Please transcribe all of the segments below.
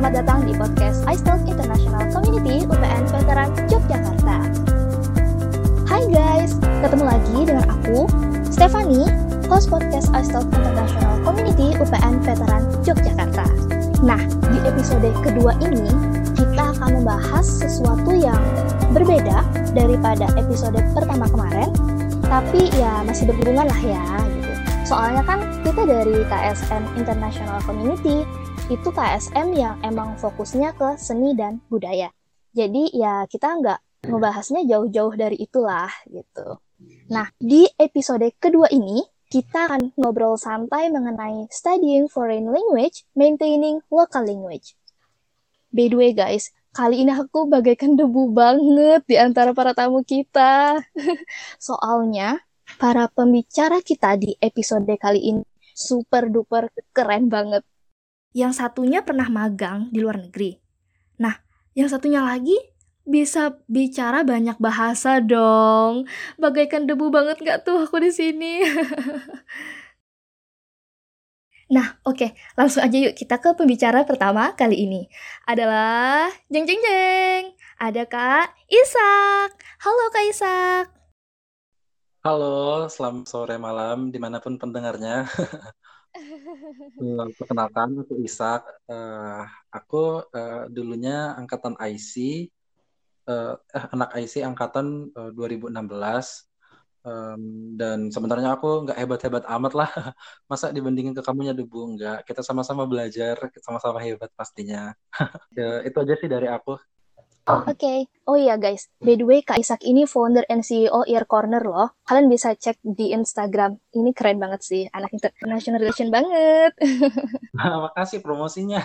selamat datang di podcast iStalk International Community UPN Veteran Yogyakarta. Hai guys, ketemu lagi dengan aku, Stefani, host podcast iStalk International Community UPN Veteran Yogyakarta. Nah, di episode kedua ini, kita akan membahas sesuatu yang berbeda daripada episode pertama kemarin, tapi ya masih berhubungan lah ya gitu. Soalnya kan kita dari KSM International Community itu KSM yang emang fokusnya ke seni dan budaya. Jadi ya kita nggak ngebahasnya jauh-jauh dari itulah gitu. Nah, di episode kedua ini kita akan ngobrol santai mengenai studying foreign language, maintaining local language. By the way guys, kali ini aku bagaikan debu banget di antara para tamu kita. Soalnya, para pembicara kita di episode kali ini super duper keren banget. Yang satunya pernah magang di luar negeri. Nah, yang satunya lagi bisa bicara banyak bahasa dong. Bagaikan debu banget gak tuh aku di sini? nah, oke, okay. langsung aja yuk kita ke pembicara pertama kali ini. Adalah jeng jeng jeng. Ada Kak Isak. Halo Kak Isak. Halo, selamat sore malam di mana pun pendengarnya. Perkenalkan, aku Isak. Uh, aku uh, dulunya angkatan IC, uh, eh, anak IC angkatan uh, 2016. Um, dan sebenarnya aku nggak hebat-hebat amat lah. Masa dibandingin ke kamunya debu nggak? Kita sama-sama belajar, sama-sama hebat pastinya. ya, itu aja sih dari aku. Oke, okay. oh iya guys, by the way Kak Isak ini founder and CEO Ear Corner loh. Kalian bisa cek di Instagram. Ini keren banget sih, anak international relation banget. Nah, makasih promosinya.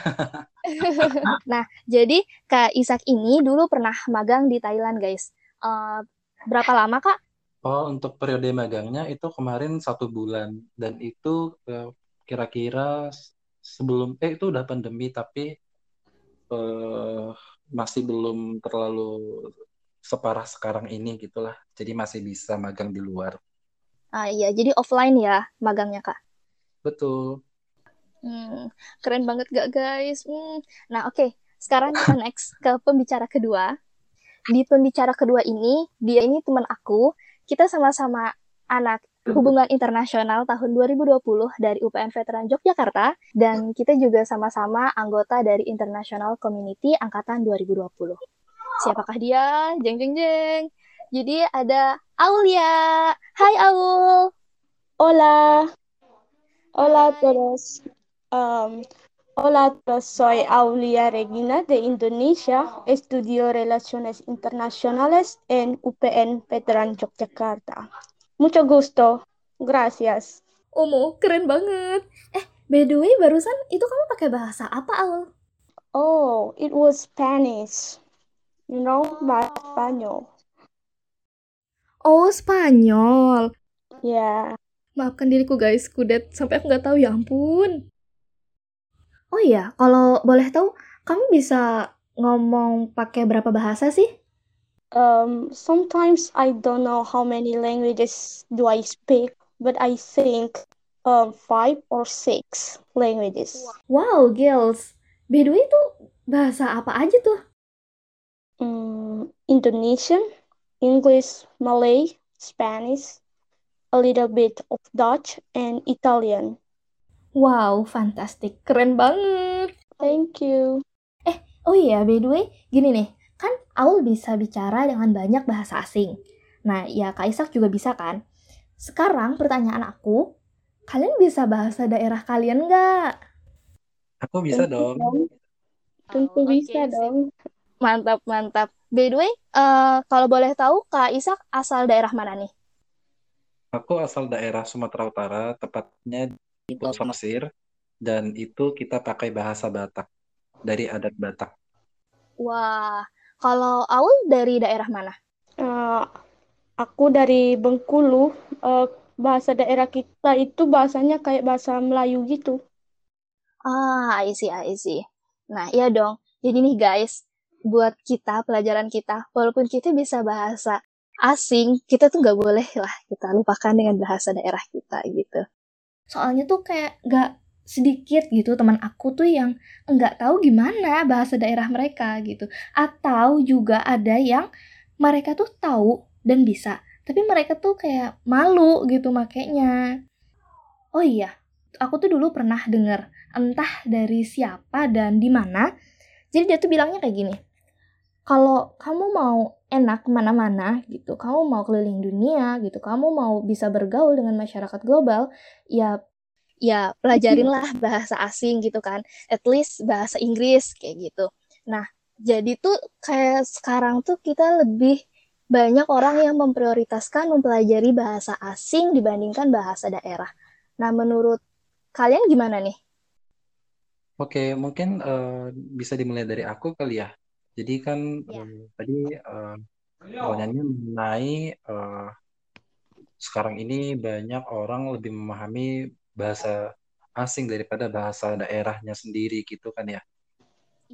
nah, jadi Kak Isak ini dulu pernah magang di Thailand guys. Uh, berapa lama Kak? Oh, untuk periode magangnya itu kemarin satu bulan dan itu kira kira-kira sebelum eh itu udah pandemi tapi uh, masih belum terlalu separah sekarang ini gitulah. Jadi masih bisa magang di luar. Ah iya, jadi offline ya magangnya kak. Betul. Hmm, keren banget gak guys? Hmm. Nah oke, okay. sekarang kita next ke pembicara kedua. Di pembicara kedua ini, dia ini teman aku. Kita sama-sama anak Hubungan Internasional tahun 2020 dari UPN Veteran Yogyakarta dan kita juga sama-sama anggota dari International Community angkatan 2020. Siapakah dia? Jeng jeng jeng. Jadi ada Aulia. Hai Aul. Hola. Hola a todos. Um, hola todos. Soy Aulia Regina de Indonesia. Estudio Relaciones Internacionales en UPN Veteran Yogyakarta. Mucho gusto. Gracias. Omo, keren banget. Eh, by the way, barusan itu kamu pakai bahasa apa, Al? Oh, it was Spanish. You know, bahasa Spanyol. Oh, Spanyol. Ya. Yeah. Maafkan diriku guys, kudet sampai aku nggak tahu ya ampun. Oh iya, kalau boleh tahu, kamu bisa ngomong pakai berapa bahasa sih? Um, sometimes I don't know how many languages do I speak, but I think um, five or six languages. Wow, girls. By the way, itu bahasa apa aja tuh? Um, Indonesian, English, Malay, Spanish, a little bit of Dutch, and Italian. Wow, fantastic. Keren banget. Thank you. Eh, oh iya, by the way, gini nih. Kan Aul bisa bicara dengan banyak bahasa asing. Nah, ya Kak Isak juga bisa kan? Sekarang pertanyaan aku, kalian bisa bahasa daerah kalian nggak? Aku bisa Tentu dong. Tentu oh, bisa okay, dong. Mantap, mantap. By the way, uh, kalau boleh tahu Kak Isak asal daerah mana nih? Aku asal daerah Sumatera Utara, tepatnya di Pulau Mesir, dan itu kita pakai bahasa Batak, dari adat Batak. Wah, kalau Aul dari daerah mana? Uh, aku dari Bengkulu. Uh, bahasa daerah kita itu bahasanya kayak bahasa Melayu gitu. Ah, I see, I see. Nah, iya dong. Jadi nih guys, buat kita, pelajaran kita, walaupun kita bisa bahasa asing, kita tuh nggak boleh lah kita lupakan dengan bahasa daerah kita gitu. Soalnya tuh kayak nggak sedikit gitu teman aku tuh yang nggak tahu gimana bahasa daerah mereka gitu. Atau juga ada yang mereka tuh tahu dan bisa, tapi mereka tuh kayak malu gitu makanya. Oh iya, aku tuh dulu pernah denger entah dari siapa dan di mana. Jadi dia tuh bilangnya kayak gini. Kalau kamu mau enak ke mana-mana gitu, kamu mau keliling dunia gitu, kamu mau bisa bergaul dengan masyarakat global, ya ya pelajarinlah bahasa asing gitu kan at least bahasa Inggris kayak gitu nah jadi tuh kayak sekarang tuh kita lebih banyak orang yang memprioritaskan mempelajari bahasa asing dibandingkan bahasa daerah nah menurut kalian gimana nih Oke, mungkin uh, bisa dimulai dari aku kali ya. Jadi kan ya. uh, tadi uh, pertanyaannya mengenai uh, sekarang ini banyak orang lebih memahami bahasa asing daripada bahasa daerahnya sendiri gitu kan ya.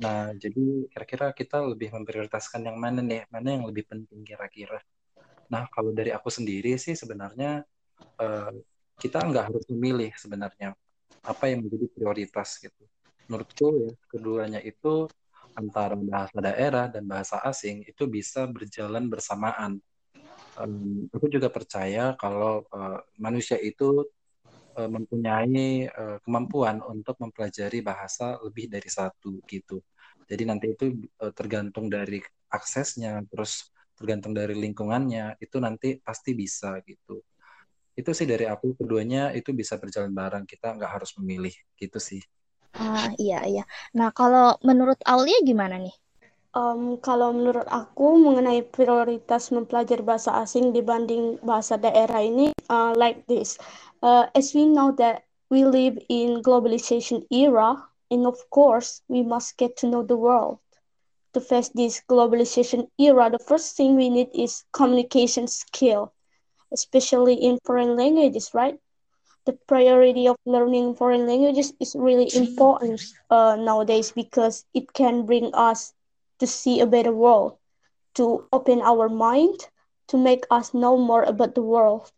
Nah, jadi kira-kira kita lebih memprioritaskan yang mana nih? Mana yang lebih penting kira-kira? Nah, kalau dari aku sendiri sih sebenarnya uh, kita nggak harus memilih sebenarnya apa yang menjadi prioritas gitu. Menurutku ya, keduanya itu antara bahasa daerah dan bahasa asing itu bisa berjalan bersamaan. Um, aku juga percaya kalau uh, manusia itu mempunyai uh, kemampuan untuk mempelajari bahasa lebih dari satu gitu. Jadi nanti itu uh, tergantung dari aksesnya, terus tergantung dari lingkungannya, itu nanti pasti bisa gitu. Itu sih dari aku keduanya itu bisa berjalan bareng, kita nggak harus memilih gitu sih. Ah iya iya. Nah kalau menurut Aulia gimana nih? Um, kalau menurut aku mengenai prioritas mempelajari bahasa asing dibanding bahasa daerah ini uh, like this. Uh, as we know that we live in globalization era, and of course we must get to know the world. To face this globalization era, the first thing we need is communication skill, especially in foreign languages, right? The priority of learning foreign languages is really important uh, nowadays because it can bring us to see a better world, to open our mind, to make us know more about the world.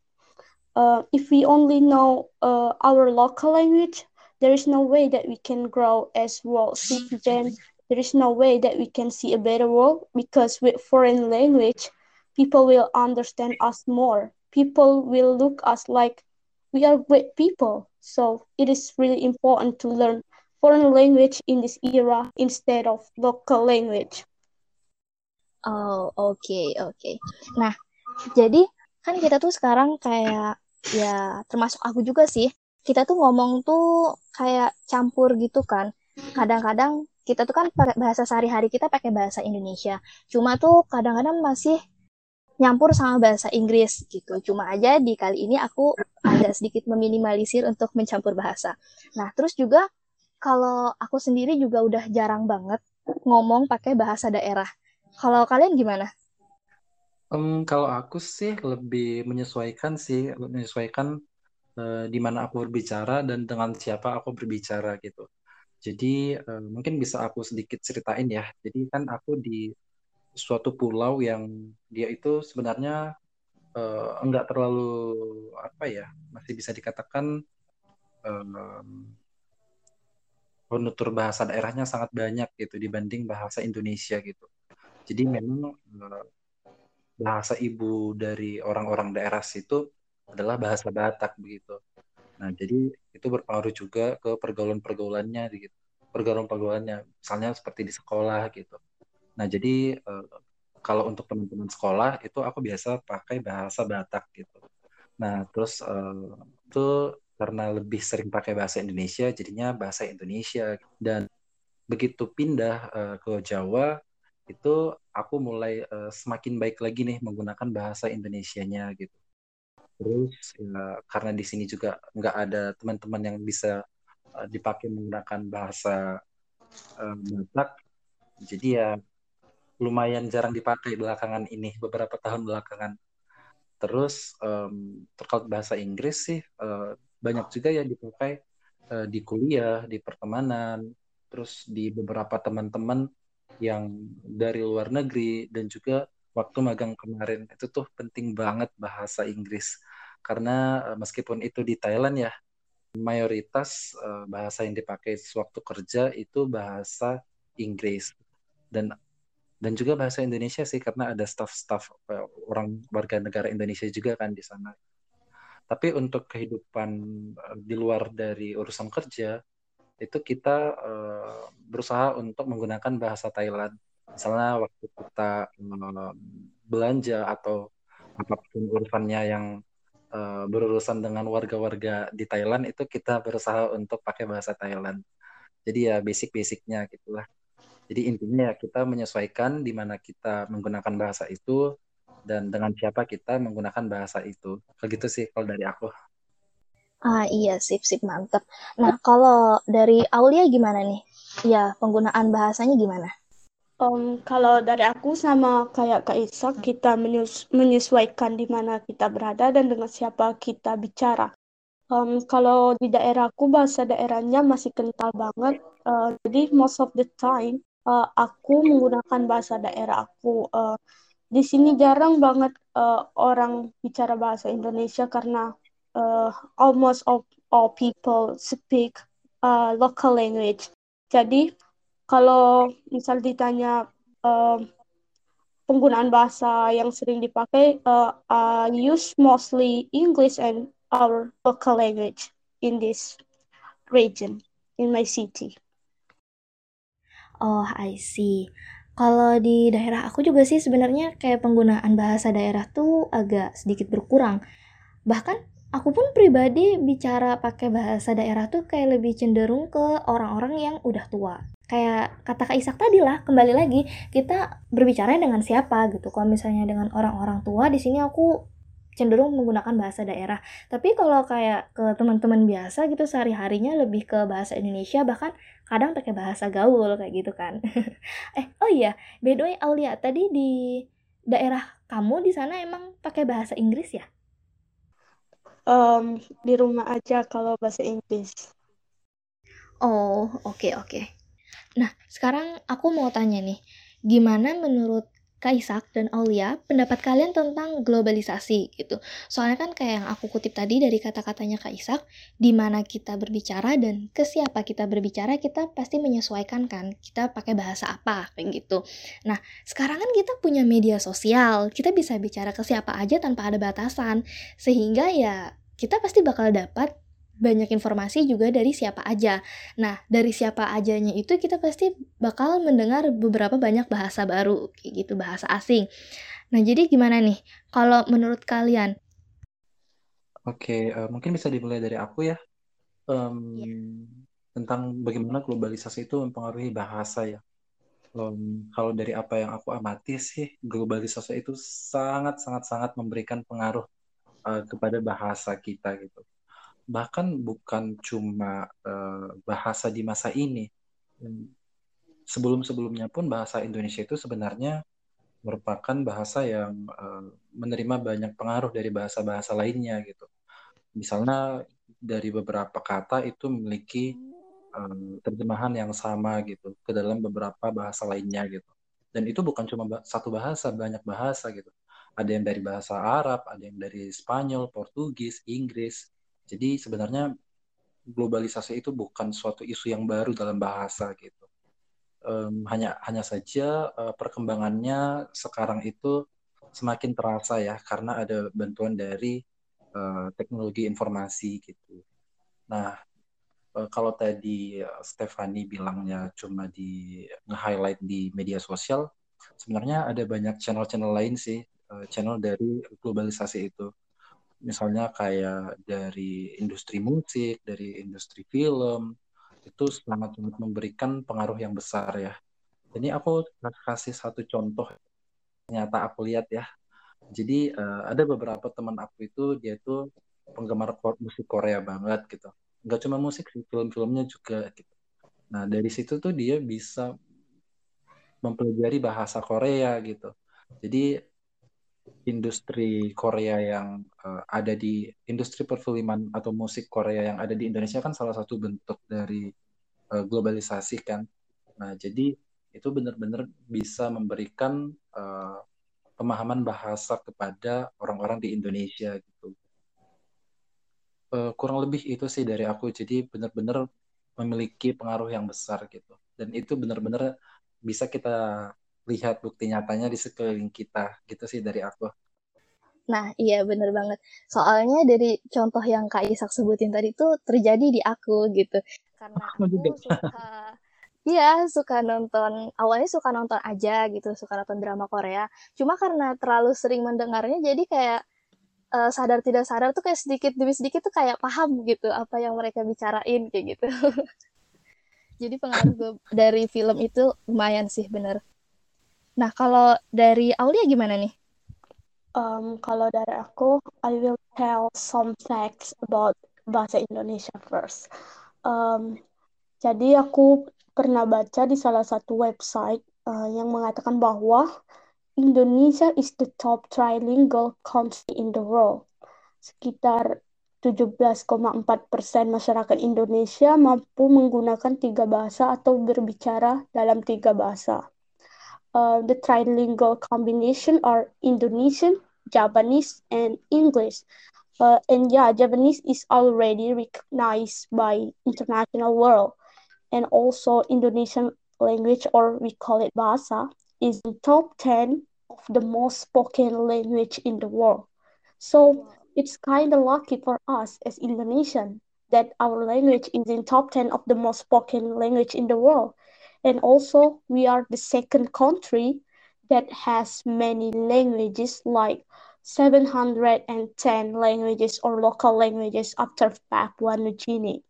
Uh, if we only know uh, our local language, there is no way that we can grow as world citizens. There is no way that we can see a better world because with foreign language, people will understand us more. People will look us like we are great people. So it is really important to learn foreign language in this era instead of local language. Oh, okay. Okay. Nah, jadi kan kita tuh sekarang kayak ya termasuk aku juga sih. Kita tuh ngomong tuh kayak campur gitu kan. Kadang-kadang kita tuh kan bahasa sehari-hari kita pakai bahasa Indonesia. Cuma tuh kadang-kadang masih nyampur sama bahasa Inggris gitu. Cuma aja di kali ini aku agak sedikit meminimalisir untuk mencampur bahasa. Nah, terus juga kalau aku sendiri juga udah jarang banget ngomong pakai bahasa daerah. Kalau kalian gimana? Um, kalau aku sih lebih menyesuaikan sih, menyesuaikan uh, di mana aku berbicara dan dengan siapa aku berbicara gitu. Jadi uh, mungkin bisa aku sedikit ceritain ya. Jadi kan aku di suatu pulau yang dia itu sebenarnya uh, enggak terlalu apa ya, masih bisa dikatakan um, penutur bahasa daerahnya sangat banyak gitu dibanding bahasa Indonesia gitu. Jadi memang eh, bahasa ibu dari orang-orang daerah situ adalah bahasa Batak begitu. Nah, jadi itu berpengaruh juga ke pergaulan-pergaulannya gitu. Pergaulan-pergaulannya misalnya seperti di sekolah gitu. Nah, jadi eh, kalau untuk teman-teman sekolah itu aku biasa pakai bahasa Batak gitu. Nah, terus eh, itu karena lebih sering pakai bahasa Indonesia jadinya bahasa Indonesia dan begitu pindah uh, ke Jawa itu aku mulai uh, semakin baik lagi nih menggunakan bahasa Indonesianya gitu. Terus ya, karena di sini juga nggak ada teman-teman yang bisa uh, dipakai menggunakan bahasa uh, jadi ya lumayan jarang dipakai belakangan ini beberapa tahun belakangan. Terus um, terkait bahasa Inggris sih uh, banyak juga yang dipakai uh, di kuliah, di pertemanan, terus di beberapa teman-teman yang dari luar negeri dan juga waktu magang kemarin itu tuh penting banget bahasa Inggris karena uh, meskipun itu di Thailand ya mayoritas uh, bahasa yang dipakai sewaktu kerja itu bahasa Inggris dan dan juga bahasa Indonesia sih karena ada staff-staff uh, orang warga negara Indonesia juga kan di sana. Tapi untuk kehidupan di luar dari urusan kerja itu kita uh, berusaha untuk menggunakan bahasa Thailand. Misalnya waktu kita uh, belanja atau apa pun urusannya yang uh, berurusan dengan warga-warga di Thailand itu kita berusaha untuk pakai bahasa Thailand. Jadi ya basic-basicnya gitulah. Jadi intinya ya kita menyesuaikan di mana kita menggunakan bahasa itu dan dengan siapa kita menggunakan bahasa itu. Begitu sih kalau dari aku. Ah iya sip sip mantep. Nah kalau dari Aulia gimana nih? Ya penggunaan bahasanya gimana? Um, kalau dari aku sama kayak Kak Isa, kita menyesuaikan di mana kita berada dan dengan siapa kita bicara. Um, kalau di daerahku bahasa daerahnya masih kental banget, uh, jadi most of the time uh, aku menggunakan bahasa daerah aku. Uh, di sini jarang banget uh, orang bicara bahasa Indonesia karena uh, almost all, all people speak uh, local language. Jadi kalau misal ditanya uh, penggunaan bahasa yang sering dipakai, uh, I use mostly English and our local language in this region, in my city. Oh, I see. Kalau di daerah aku juga sih sebenarnya kayak penggunaan bahasa daerah tuh agak sedikit berkurang. Bahkan aku pun pribadi bicara pakai bahasa daerah tuh kayak lebih cenderung ke orang-orang yang udah tua. Kayak kata Kak Isak tadi lah kembali lagi kita berbicara dengan siapa gitu. Kalau misalnya dengan orang-orang tua di sini aku cenderung menggunakan bahasa daerah. Tapi kalau kayak ke teman-teman biasa gitu sehari-harinya lebih ke bahasa Indonesia bahkan kadang pakai bahasa gaul kayak gitu kan. Eh oh iya by the way Aulia tadi di daerah kamu di sana emang pakai bahasa Inggris ya um, di rumah aja kalau bahasa Inggris oh oke okay, oke okay. Nah, sekarang aku mau tanya nih, gimana menurut Kaisak dan Aulia pendapat kalian tentang globalisasi gitu. Soalnya kan kayak yang aku kutip tadi dari kata-katanya Kaisak, di mana kita berbicara dan ke siapa kita berbicara kita pasti menyesuaikan kan. Kita pakai bahasa apa kayak gitu. Nah, sekarang kan kita punya media sosial, kita bisa bicara ke siapa aja tanpa ada batasan. Sehingga ya kita pasti bakal dapat banyak informasi juga dari siapa aja. Nah, dari siapa ajanya itu kita pasti bakal mendengar beberapa banyak bahasa baru, kayak gitu, bahasa asing. Nah, jadi gimana nih kalau menurut kalian? Oke, uh, mungkin bisa dimulai dari aku ya. Um, yeah. Tentang bagaimana globalisasi itu mempengaruhi bahasa ya. Um, kalau dari apa yang aku amati sih, globalisasi itu sangat sangat sangat memberikan pengaruh uh, kepada bahasa kita gitu bahkan bukan cuma uh, bahasa di masa ini. Sebelum-sebelumnya pun bahasa Indonesia itu sebenarnya merupakan bahasa yang uh, menerima banyak pengaruh dari bahasa-bahasa lainnya gitu. Misalnya dari beberapa kata itu memiliki um, terjemahan yang sama gitu ke dalam beberapa bahasa lainnya gitu. Dan itu bukan cuma satu bahasa, banyak bahasa gitu. Ada yang dari bahasa Arab, ada yang dari Spanyol, Portugis, Inggris, jadi sebenarnya globalisasi itu bukan suatu isu yang baru dalam bahasa gitu. Um, hanya hanya saja uh, perkembangannya sekarang itu semakin terasa ya karena ada bantuan dari uh, teknologi informasi gitu. Nah, uh, kalau tadi Stefani bilangnya cuma di nge-highlight di media sosial, sebenarnya ada banyak channel-channel lain sih, uh, channel dari globalisasi itu misalnya kayak dari industri musik, dari industri film, itu sangat memberikan pengaruh yang besar ya. Ini aku kasih satu contoh nyata aku lihat ya. Jadi uh, ada beberapa teman aku itu dia itu penggemar musik Korea banget gitu. Enggak cuma musik film-filmnya juga gitu. Nah dari situ tuh dia bisa mempelajari bahasa Korea gitu. Jadi industri Korea yang uh, ada di industri perfilman atau musik Korea yang ada di Indonesia kan salah satu bentuk dari uh, globalisasi kan. Nah, jadi itu benar-benar bisa memberikan uh, pemahaman bahasa kepada orang-orang di Indonesia gitu. uh, kurang lebih itu sih dari aku jadi benar-benar memiliki pengaruh yang besar gitu dan itu benar-benar bisa kita lihat bukti nyatanya di sekeliling kita gitu sih dari aku Nah, iya bener banget. Soalnya dari contoh yang Kak Isak sebutin tadi tuh terjadi di aku gitu. Karena aku suka Iya, suka nonton, awalnya suka nonton aja gitu, suka nonton drama Korea. Cuma karena terlalu sering mendengarnya, jadi kayak uh, sadar tidak sadar tuh kayak sedikit demi sedikit tuh kayak paham gitu apa yang mereka bicarain kayak gitu. jadi pengaruh gue dari film itu lumayan sih bener. Nah, kalau dari Aulia gimana nih? Um, kalau dari aku, I will tell some facts about bahasa Indonesia first. Um, jadi aku pernah baca di salah satu website uh, yang mengatakan bahwa Indonesia is the top trilingual country in the world. Sekitar 17,4 persen masyarakat Indonesia mampu menggunakan tiga bahasa atau berbicara dalam tiga bahasa uh, the trilingual combination are Indonesian, Japanese, and English. Uh, and yeah, Japanese is already recognized by international world. And also Indonesian language, or we call it Bahasa, is the top 10 of the most spoken language in the world. So it's kind of lucky for us as Indonesian that our language is in top 10 of the most spoken language in the world and also we are the second country that has many languages like 710 languages or local languages after Papua New Guinea.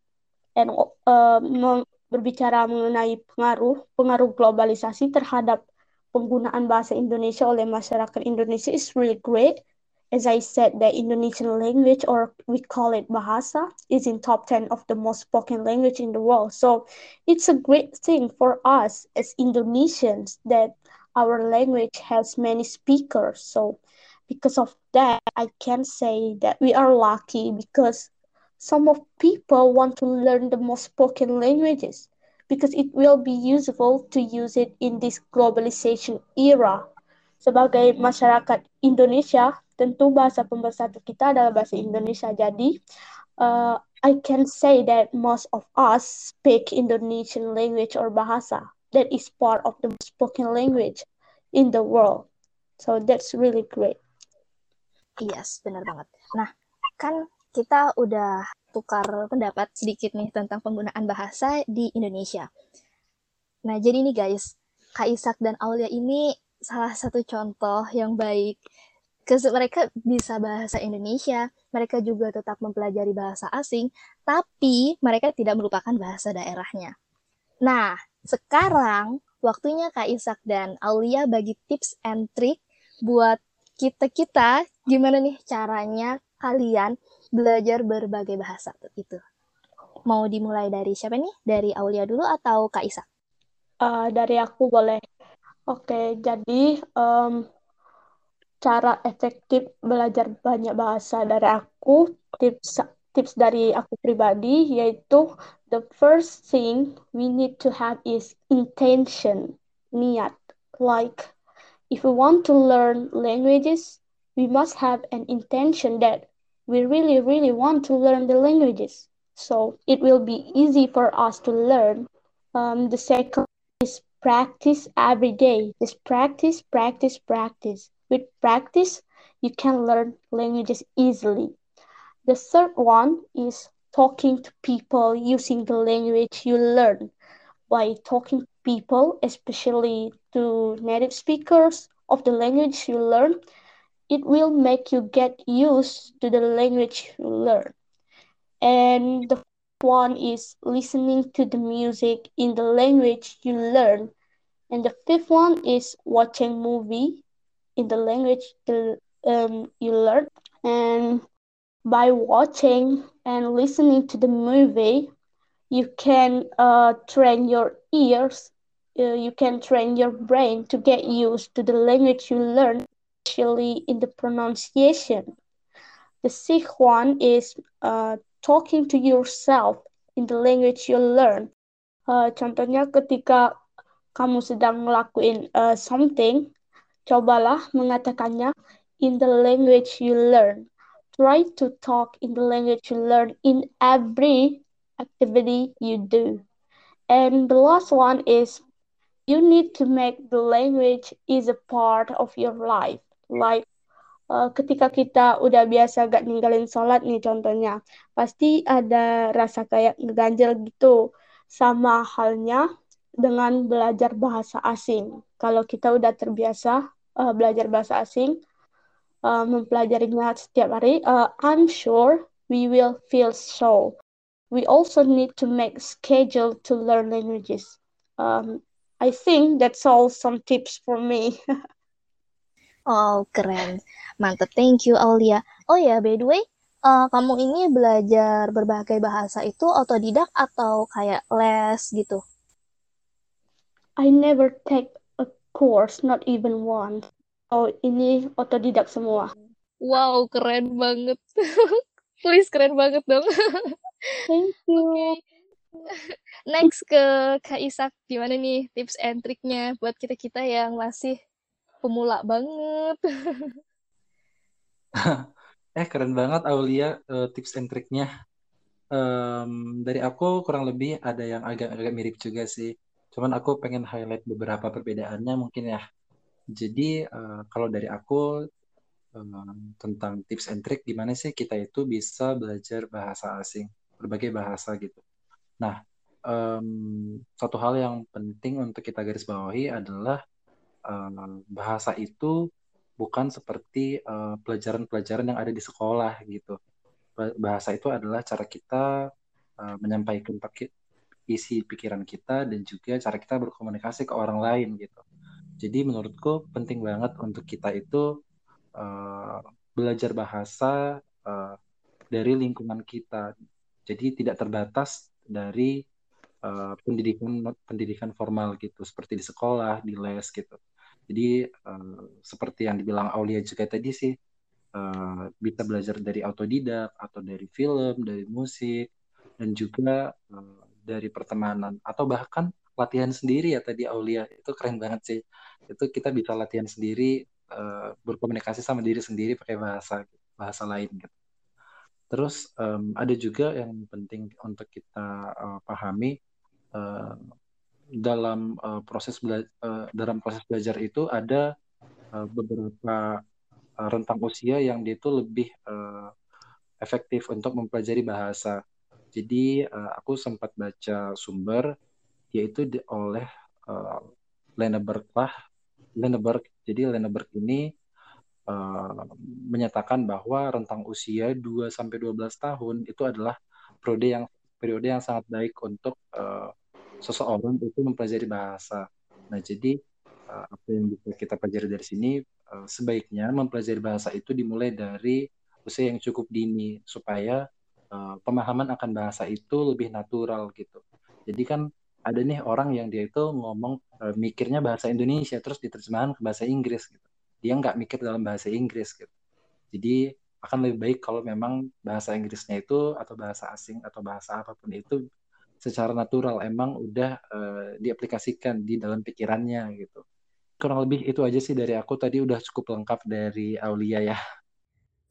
And uh, berbicara mengenai pengaruh pengaruh globalisasi terhadap penggunaan bahasa Indonesia oleh masyarakat Indonesia is really great as I said, the Indonesian language, or we call it Bahasa, is in top 10 of the most spoken language in the world. So it's a great thing for us as Indonesians that our language has many speakers. So because of that, I can say that we are lucky because some of people want to learn the most spoken languages because it will be useful to use it in this globalization era. Sebagai masyarakat Indonesia, tentu bahasa pemersatu kita adalah bahasa Indonesia. Jadi, uh, I can say that most of us speak Indonesian language or bahasa. That is part of the spoken language in the world. So that's really great. Yes, benar banget. Nah, kan kita udah tukar pendapat sedikit nih tentang penggunaan bahasa di Indonesia. Nah, jadi nih guys, Kak Isak dan Aulia ini salah satu contoh yang baik mereka bisa bahasa Indonesia, mereka juga tetap mempelajari bahasa asing, tapi mereka tidak melupakan bahasa daerahnya. Nah, sekarang waktunya Kak Isak dan Aulia bagi tips and trick buat kita-kita gimana nih caranya kalian belajar berbagai bahasa itu. Mau dimulai dari siapa nih? Dari Aulia dulu atau Kak Isak? Uh, dari aku boleh. Oke, jadi um, cara efektif belajar banyak bahasa dari aku tips tips dari aku pribadi yaitu the first thing we need to have is intention niat. Like if we want to learn languages we must have an intention that we really really want to learn the languages. So it will be easy for us to learn. Um, the second is practice every day just practice practice practice with practice, you can learn languages easily. The third one is talking to people using the language you learn. By talking to people, especially to native speakers of the language you learn, it will make you get used to the language you learn. And the one is listening to the music in the language you learn. And the fifth one is watching movie in the language um, you learn. And by watching and listening to the movie, you can uh, train your ears, uh, you can train your brain to get used to the language you learn, especially in the pronunciation. The sixth one is uh, talking to yourself in the language you learn. Uh, contohnya ketika kamu sedang ngelakuin uh, something, Cobalah mengatakannya in the language you learn. try to talk in the language you learn in every activity you do. And the last one is you need to make the language is a part of your life. Like uh, ketika kita udah biasa gak ninggalin sholat nih contohnya, pasti ada rasa kayak ngeganjel gitu. Sama halnya dengan belajar bahasa asing. Kalau kita udah terbiasa uh, belajar bahasa asing, uh, mempelajarinya setiap hari, uh, I'm sure we will feel so. We also need to make schedule to learn languages. Um, I think that's all some tips for me. oh, keren. Mantap. Thank you, Aulia. Oh ya, by the way, uh, kamu ini belajar berbagai bahasa itu otodidak atau kayak les gitu? I never take a course, not even one. Oh, ini otodidak semua. Wow, keren banget. Please, keren banget dong. Thank you. Okay. Next ke Kak Isak, gimana nih tips and triknya buat kita-kita yang masih pemula banget? eh, keren banget Aulia uh, tips and triknya. Um, dari aku kurang lebih ada yang agak-agak mirip juga sih. Cuman aku pengen highlight beberapa perbedaannya mungkin ya. Jadi uh, kalau dari aku um, tentang tips and trick gimana sih kita itu bisa belajar bahasa asing, berbagai bahasa gitu. Nah, um, satu hal yang penting untuk kita garis bawahi adalah um, bahasa itu bukan seperti pelajaran-pelajaran uh, yang ada di sekolah gitu. Bahasa itu adalah cara kita uh, menyampaikan isi pikiran kita dan juga cara kita berkomunikasi ke orang lain gitu. Jadi menurutku penting banget untuk kita itu uh, belajar bahasa uh, dari lingkungan kita. Jadi tidak terbatas dari uh, pendidikan pendidikan formal gitu, seperti di sekolah, di les gitu. Jadi uh, seperti yang dibilang Aulia juga tadi sih, uh, bisa belajar dari autodidak atau dari film, dari musik, dan juga uh, dari pertemanan atau bahkan latihan sendiri ya tadi Aulia. Itu keren banget sih. Itu kita bisa latihan sendiri uh, berkomunikasi sama diri sendiri pakai bahasa bahasa lain gitu. Terus um, ada juga yang penting untuk kita uh, pahami uh, dalam uh, proses uh, dalam proses belajar itu ada uh, beberapa rentang usia yang dia itu lebih uh, efektif untuk mempelajari bahasa jadi uh, aku sempat baca sumber yaitu di, oleh uh, Lenneberg lah Lenneberg. Jadi Lenneberg ini uh, menyatakan bahwa rentang usia 2 sampai 12 tahun itu adalah periode yang periode yang sangat baik untuk uh, seseorang itu mempelajari bahasa. Nah, jadi uh, apa yang bisa kita pelajari dari sini uh, sebaiknya mempelajari bahasa itu dimulai dari usia yang cukup dini supaya uh, pemahaman akan bahasa itu lebih natural gitu. Jadi kan ada nih orang yang dia itu ngomong mikirnya bahasa Indonesia terus diterjemahkan ke bahasa Inggris gitu. Dia nggak mikir dalam bahasa Inggris gitu. Jadi akan lebih baik kalau memang bahasa Inggrisnya itu atau bahasa asing atau bahasa apa pun itu secara natural emang udah uh, diaplikasikan di dalam pikirannya gitu. Kurang lebih itu aja sih dari aku tadi udah cukup lengkap dari Aulia ya.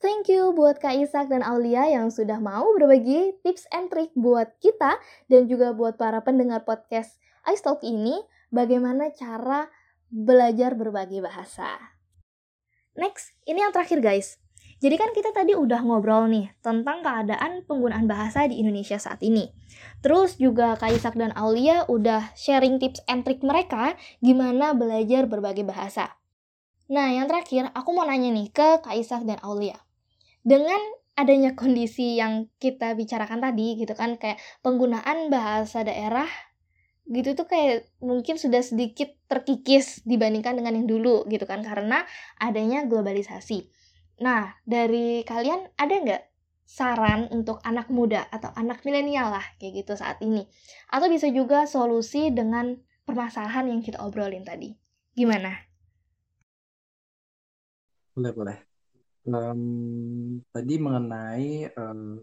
Thank you buat Kak Isak dan Aulia yang sudah mau berbagi tips and trick buat kita dan juga buat para pendengar podcast iStalk ini bagaimana cara belajar berbagai bahasa. Next, ini yang terakhir guys. Jadi kan kita tadi udah ngobrol nih tentang keadaan penggunaan bahasa di Indonesia saat ini. Terus juga Kak Isak dan Aulia udah sharing tips and trick mereka gimana belajar berbagai bahasa. Nah, yang terakhir aku mau nanya nih ke Kak Isak dan Aulia dengan adanya kondisi yang kita bicarakan tadi gitu kan kayak penggunaan bahasa daerah gitu tuh kayak mungkin sudah sedikit terkikis dibandingkan dengan yang dulu gitu kan karena adanya globalisasi. Nah dari kalian ada nggak saran untuk anak muda atau anak milenial lah kayak gitu saat ini atau bisa juga solusi dengan permasalahan yang kita obrolin tadi gimana? Boleh boleh um, tadi mengenai um,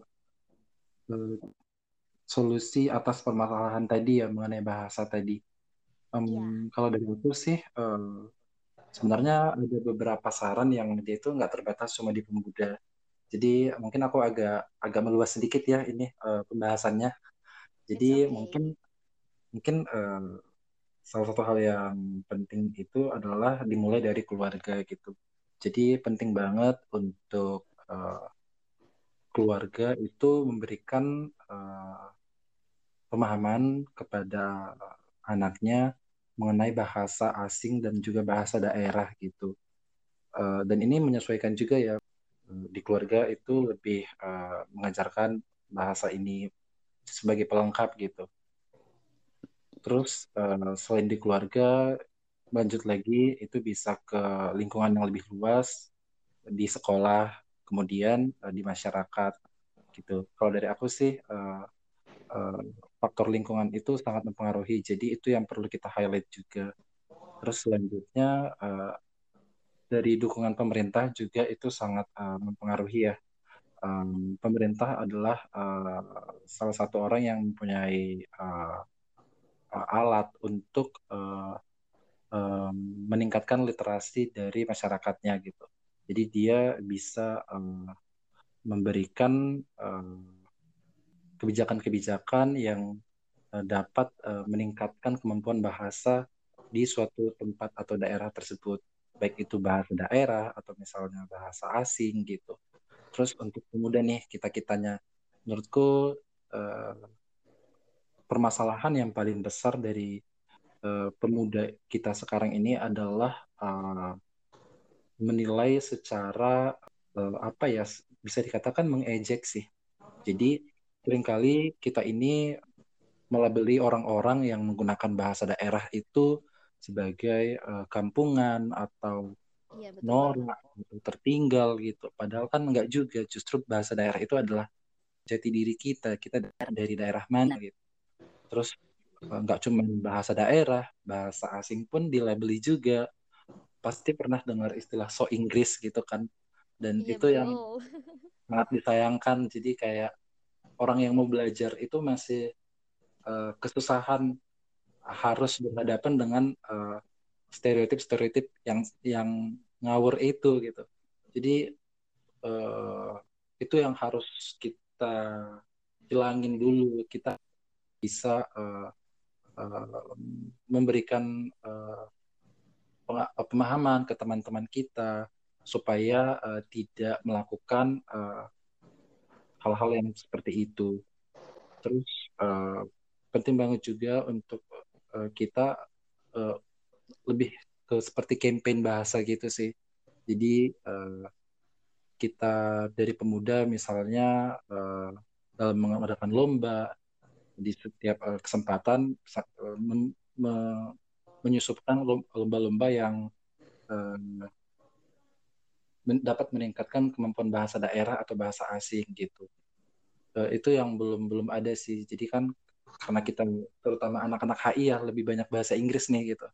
solusi atas permasalahan tadi ya mengenai bahasa tadi. Um, ya. Kalau dari aku sih um, sebenarnya ada beberapa saran yang dia itu nggak terbatas cuma di pemuda. Jadi mungkin aku agak agak meluas sedikit ya ini uh, pembahasannya. Jadi okay. mungkin mungkin uh, salah satu hal yang penting itu adalah dimulai dari keluarga gitu. Jadi penting banget untuk uh, keluarga itu memberikan uh, pemahaman kepada anaknya mengenai bahasa asing dan juga bahasa daerah gitu. Uh, dan ini menyesuaikan juga ya di keluarga itu lebih uh, mengajarkan bahasa ini sebagai pelengkap gitu. Terus uh, selain di keluarga, lanjut lagi itu bisa ke lingkungan yang lebih luas di sekolah, kemudian uh, di masyarakat gitu. Kalau dari aku sih uh, uh, faktor lingkungan itu sangat mempengaruhi. Jadi itu yang perlu kita highlight juga. Terus selanjutnya uh, dari dukungan pemerintah juga itu sangat uh, mempengaruhi ya. Um, pemerintah adalah uh, salah satu orang yang mempunyai uh, alat untuk uh, um, meningkatkan literasi dari masyarakatnya gitu. Jadi dia bisa um, memberikan kebijakan-kebijakan yang uh, dapat uh, meningkatkan kemampuan bahasa di suatu tempat atau daerah tersebut baik itu bahasa daerah atau misalnya bahasa asing gitu. Terus untuk pemuda nih kita kitanya, menurutku uh, permasalahan yang paling besar dari pemuda kita sekarang ini adalah menilai secara apa ya bisa dikatakan mengejek sih. Jadi sering kali kita ini melabeli orang-orang yang menggunakan bahasa daerah itu sebagai uh, kampungan atau iya, norak atau tertinggal gitu. Padahal kan enggak juga. Justru bahasa daerah itu adalah jati diri kita. Kita dari daerah mana gitu. Terus enggak cuma bahasa daerah, bahasa asing pun dilabeli juga. Pasti pernah dengar istilah so Inggris gitu kan. Dan iya, itu bro. yang sangat disayangkan. Jadi kayak orang yang mau belajar itu masih uh, kesusahan harus berhadapan dengan uh, stereotip-stereotip yang yang ngawur itu gitu. Jadi uh, itu yang harus kita hilangin dulu. Kita bisa uh, uh, memberikan uh, pemahaman ke teman-teman kita supaya uh, tidak melakukan hal-hal yang seperti itu. Terus uh, penting banget juga untuk uh, kita uh, lebih ke seperti campaign bahasa gitu sih. Jadi uh, kita dari pemuda misalnya uh, dalam mengadakan lomba di setiap uh, kesempatan men, me, menyusupkan lomba-lomba yang uh, men, dapat meningkatkan kemampuan bahasa daerah atau bahasa asing gitu. Uh, itu yang belum belum ada sih. Jadi kan karena kita terutama anak-anak HI ya lebih banyak bahasa Inggris nih gitu.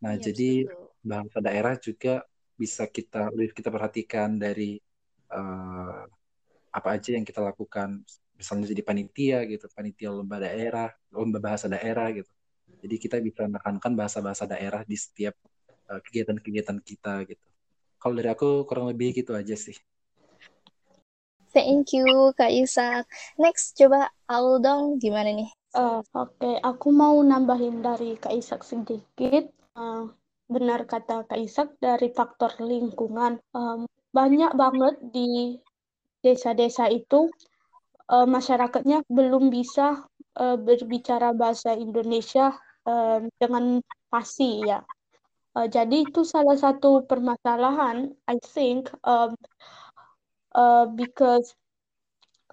Nah, ya, jadi betul. bahasa daerah juga bisa kita lebih kita perhatikan dari uh, apa aja yang kita lakukan. Misalnya jadi panitia gitu, panitia lomba daerah, lomba bahasa daerah gitu. Jadi kita bisa menekankan bahasa-bahasa daerah di setiap kegiatan kegiatan-kegiatan kita gitu. Kalau dari aku kurang lebih gitu aja sih. Thank you Kak Isak. Next coba Aldong gimana nih? Uh, Oke, okay. aku mau nambahin dari Kak Isak sedikit. Uh, benar kata Kak Isak dari faktor lingkungan. Um, banyak banget di desa-desa itu uh, masyarakatnya belum bisa uh, berbicara bahasa Indonesia uh, dengan pasti ya. Uh, jadi itu salah satu permasalahan. I think um, uh, because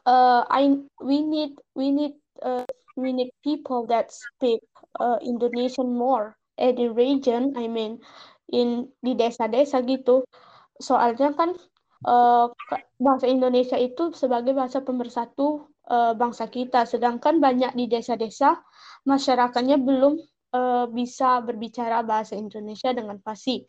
uh, I we need we need uh, we need people that speak uh, Indonesian more at the region I mean in di desa-desa gitu soalnya kan uh, bahasa Indonesia itu sebagai bahasa pemersatu uh, bangsa kita sedangkan banyak di desa-desa masyarakatnya belum uh, bisa berbicara bahasa Indonesia dengan fasih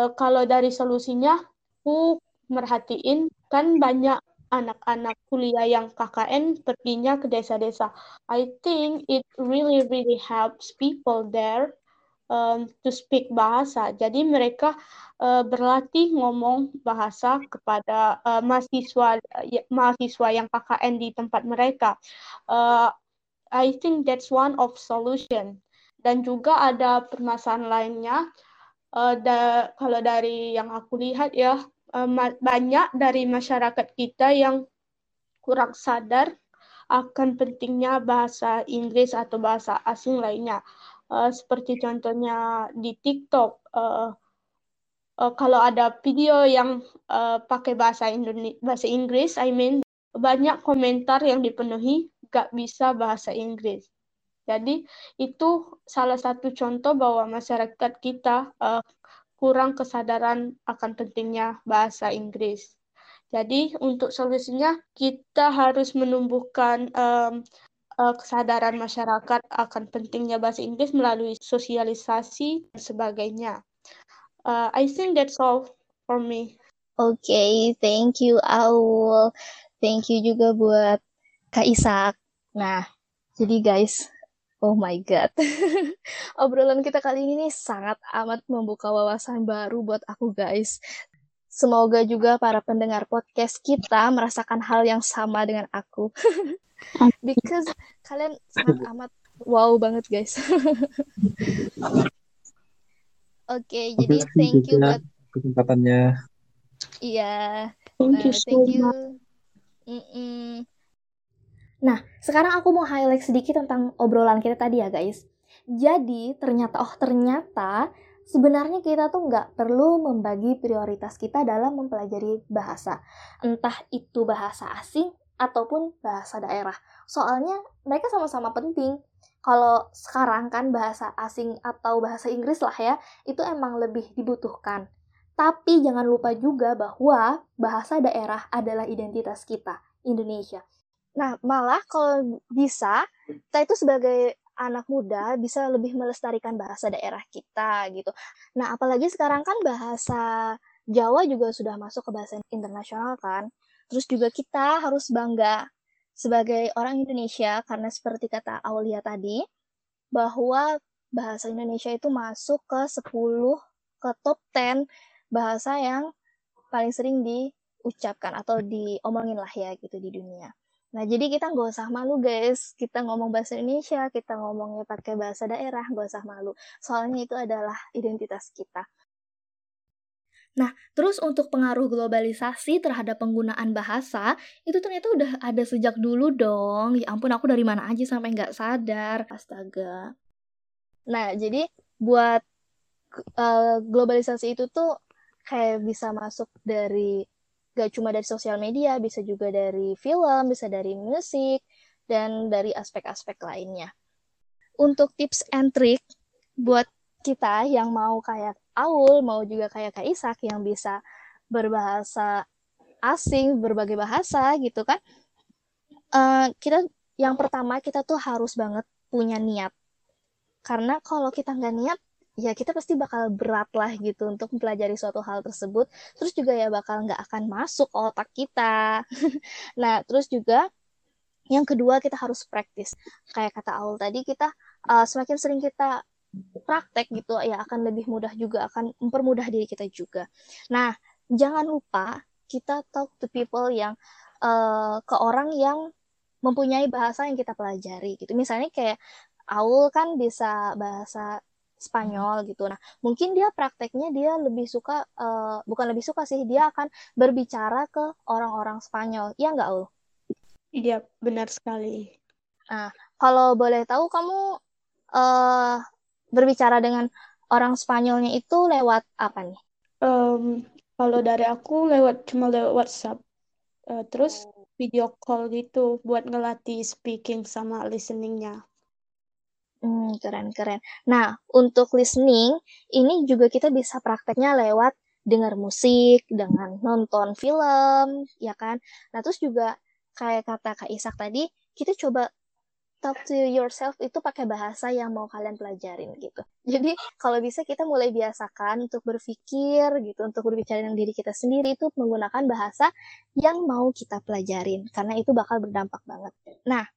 uh, kalau dari solusinya aku merhatiin kan banyak anak-anak kuliah yang KKN perginya ke desa-desa. I think it really really helps people there um, to speak bahasa. Jadi mereka uh, berlatih ngomong bahasa kepada uh, mahasiswa uh, mahasiswa yang KKN di tempat mereka. Uh, I think that's one of solution. Dan juga ada permasalahan lainnya. Uh, da, kalau dari yang aku lihat ya uh, banyak dari masyarakat kita yang kurang sadar akan pentingnya bahasa Inggris atau bahasa asing lainnya. Uh, seperti contohnya di TikTok, uh, uh, kalau ada video yang uh, pakai bahasa Indonesia, bahasa Inggris, I mean banyak komentar yang dipenuhi gak bisa bahasa Inggris. Jadi itu salah satu contoh bahwa masyarakat kita uh, kurang kesadaran akan pentingnya bahasa Inggris. Jadi untuk solusinya kita harus menumbuhkan um, kesadaran masyarakat akan pentingnya bahasa Inggris melalui sosialisasi dan sebagainya. Uh, I think that's all for me. Okay, thank you Aul. Thank you juga buat Kak Isak. Nah, jadi guys, oh my god. Obrolan kita kali ini nih sangat amat membuka wawasan baru buat aku guys. Semoga juga para pendengar podcast kita merasakan hal yang sama dengan aku. Because kalian sangat amat wow banget guys. Oke, okay, jadi thank you buat kesempatannya. Iya. Thank you. Uh, thank you. Mm -mm. Nah, sekarang aku mau highlight sedikit tentang obrolan kita tadi ya guys. Jadi ternyata, oh ternyata sebenarnya kita tuh nggak perlu membagi prioritas kita dalam mempelajari bahasa. Entah itu bahasa asing ataupun bahasa daerah. Soalnya mereka sama-sama penting. Kalau sekarang kan bahasa asing atau bahasa Inggris lah ya, itu emang lebih dibutuhkan. Tapi jangan lupa juga bahwa bahasa daerah adalah identitas kita, Indonesia. Nah, malah kalau bisa, kita itu sebagai anak muda bisa lebih melestarikan bahasa daerah kita gitu. Nah, apalagi sekarang kan bahasa Jawa juga sudah masuk ke bahasa internasional kan. Terus juga kita harus bangga sebagai orang Indonesia karena seperti kata Aulia tadi bahwa bahasa Indonesia itu masuk ke 10 ke top 10 bahasa yang paling sering diucapkan atau diomongin lah ya gitu di dunia. Nah, jadi kita nggak usah malu guys. Kita ngomong bahasa Indonesia, kita ngomongnya pakai bahasa daerah, nggak usah malu. Soalnya itu adalah identitas kita. Nah, terus untuk pengaruh globalisasi terhadap penggunaan bahasa, itu ternyata udah ada sejak dulu dong. Ya ampun, aku dari mana aja sampai nggak sadar. Astaga. Nah, jadi buat uh, globalisasi itu tuh kayak bisa masuk dari gak cuma dari sosial media, bisa juga dari film, bisa dari musik, dan dari aspek-aspek lainnya. Untuk tips and trick buat kita yang mau kayak Aul, mau juga kayak Kak Isak yang bisa berbahasa asing, berbagai bahasa gitu kan. Uh, kita yang pertama kita tuh harus banget punya niat. Karena kalau kita nggak niat, ya kita pasti bakal berat lah gitu untuk mempelajari suatu hal tersebut. Terus juga ya bakal nggak akan masuk otak kita. Nah terus juga yang kedua kita harus praktis. Kayak kata Aul tadi kita uh, semakin sering kita praktek gitu ya akan lebih mudah juga akan mempermudah diri kita juga. Nah jangan lupa kita talk to people yang uh, ke orang yang mempunyai bahasa yang kita pelajari gitu. Misalnya kayak Aul kan bisa bahasa Spanyol gitu. Nah, mungkin dia prakteknya dia lebih suka uh, bukan lebih suka sih, dia akan berbicara ke orang-orang Spanyol. Iya nggak, Ul? Iya, benar sekali. Nah, kalau boleh tahu kamu uh, berbicara dengan orang Spanyolnya itu lewat apa nih? Um, kalau dari aku lewat cuma lewat WhatsApp. Uh, terus video call gitu buat ngelatih speaking sama listeningnya. Hmm, keren-keren. Nah, untuk listening, ini juga kita bisa prakteknya lewat dengar musik, dengan nonton film, ya kan? Nah, terus juga kayak kata Kak Isak tadi, kita coba talk to yourself itu pakai bahasa yang mau kalian pelajarin gitu. Jadi kalau bisa kita mulai biasakan untuk berpikir gitu, untuk berbicara dengan diri kita sendiri itu menggunakan bahasa yang mau kita pelajarin karena itu bakal berdampak banget. Nah,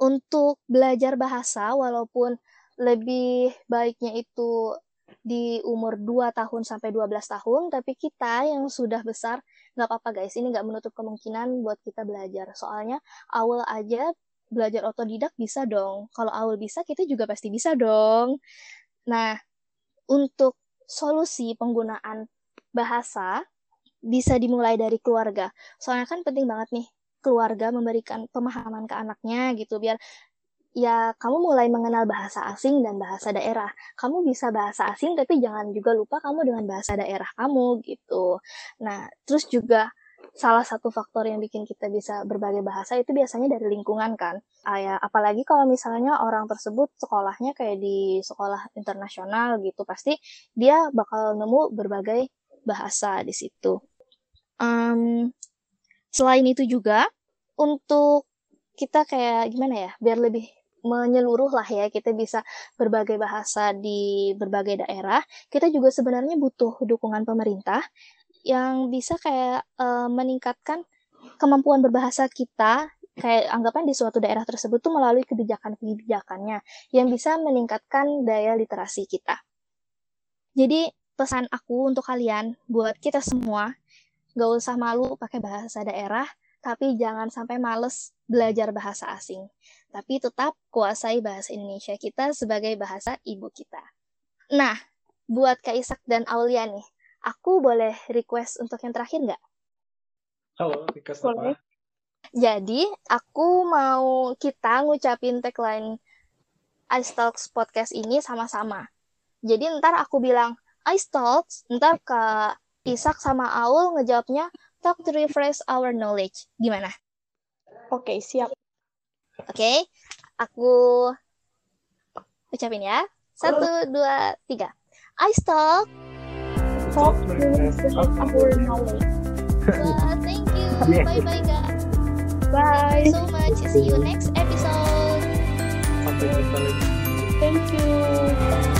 untuk belajar bahasa walaupun lebih baiknya itu di umur 2 tahun sampai 12 tahun, tapi kita yang sudah besar, nggak apa-apa guys, ini nggak menutup kemungkinan buat kita belajar. Soalnya awal aja belajar otodidak bisa dong. Kalau awal bisa, kita juga pasti bisa dong. Nah, untuk solusi penggunaan bahasa bisa dimulai dari keluarga. Soalnya kan penting banget nih keluarga memberikan pemahaman ke anaknya gitu biar ya kamu mulai mengenal bahasa asing dan bahasa daerah. Kamu bisa bahasa asing tapi jangan juga lupa kamu dengan bahasa daerah kamu gitu. Nah, terus juga salah satu faktor yang bikin kita bisa berbagai bahasa itu biasanya dari lingkungan kan. Ah, ya, apalagi kalau misalnya orang tersebut sekolahnya kayak di sekolah internasional gitu, pasti dia bakal nemu berbagai bahasa di situ. Um, selain itu juga untuk kita kayak gimana ya, biar lebih menyeluruh lah ya kita bisa berbagai bahasa di berbagai daerah kita juga sebenarnya butuh dukungan pemerintah yang bisa kayak uh, meningkatkan kemampuan berbahasa kita kayak anggapan di suatu daerah tersebut tuh melalui kebijakan-kebijakannya yang bisa meningkatkan daya literasi kita. Jadi pesan aku untuk kalian buat kita semua gak usah malu pakai bahasa daerah tapi jangan sampai males belajar bahasa asing tapi tetap kuasai bahasa Indonesia kita sebagai bahasa ibu kita. Nah, buat Kak Isak dan Aulia nih, aku boleh request untuk yang terakhir nggak? Halo, request boleh. apa? Jadi, aku mau kita ngucapin tagline Ice Talks podcast ini sama-sama. Jadi ntar aku bilang Ice Talks, ntar Kak Isak sama Aul ngejawabnya Talk to refresh our knowledge. Gimana? Oke, okay, siap. Oke, okay? aku ucapin ya. Satu, dua, tiga. I stop. Talk our knowledge. Well, thank you. Bye bye guys. Bye. so much. See you next episode. Sampai jumpa lagi. Thank you.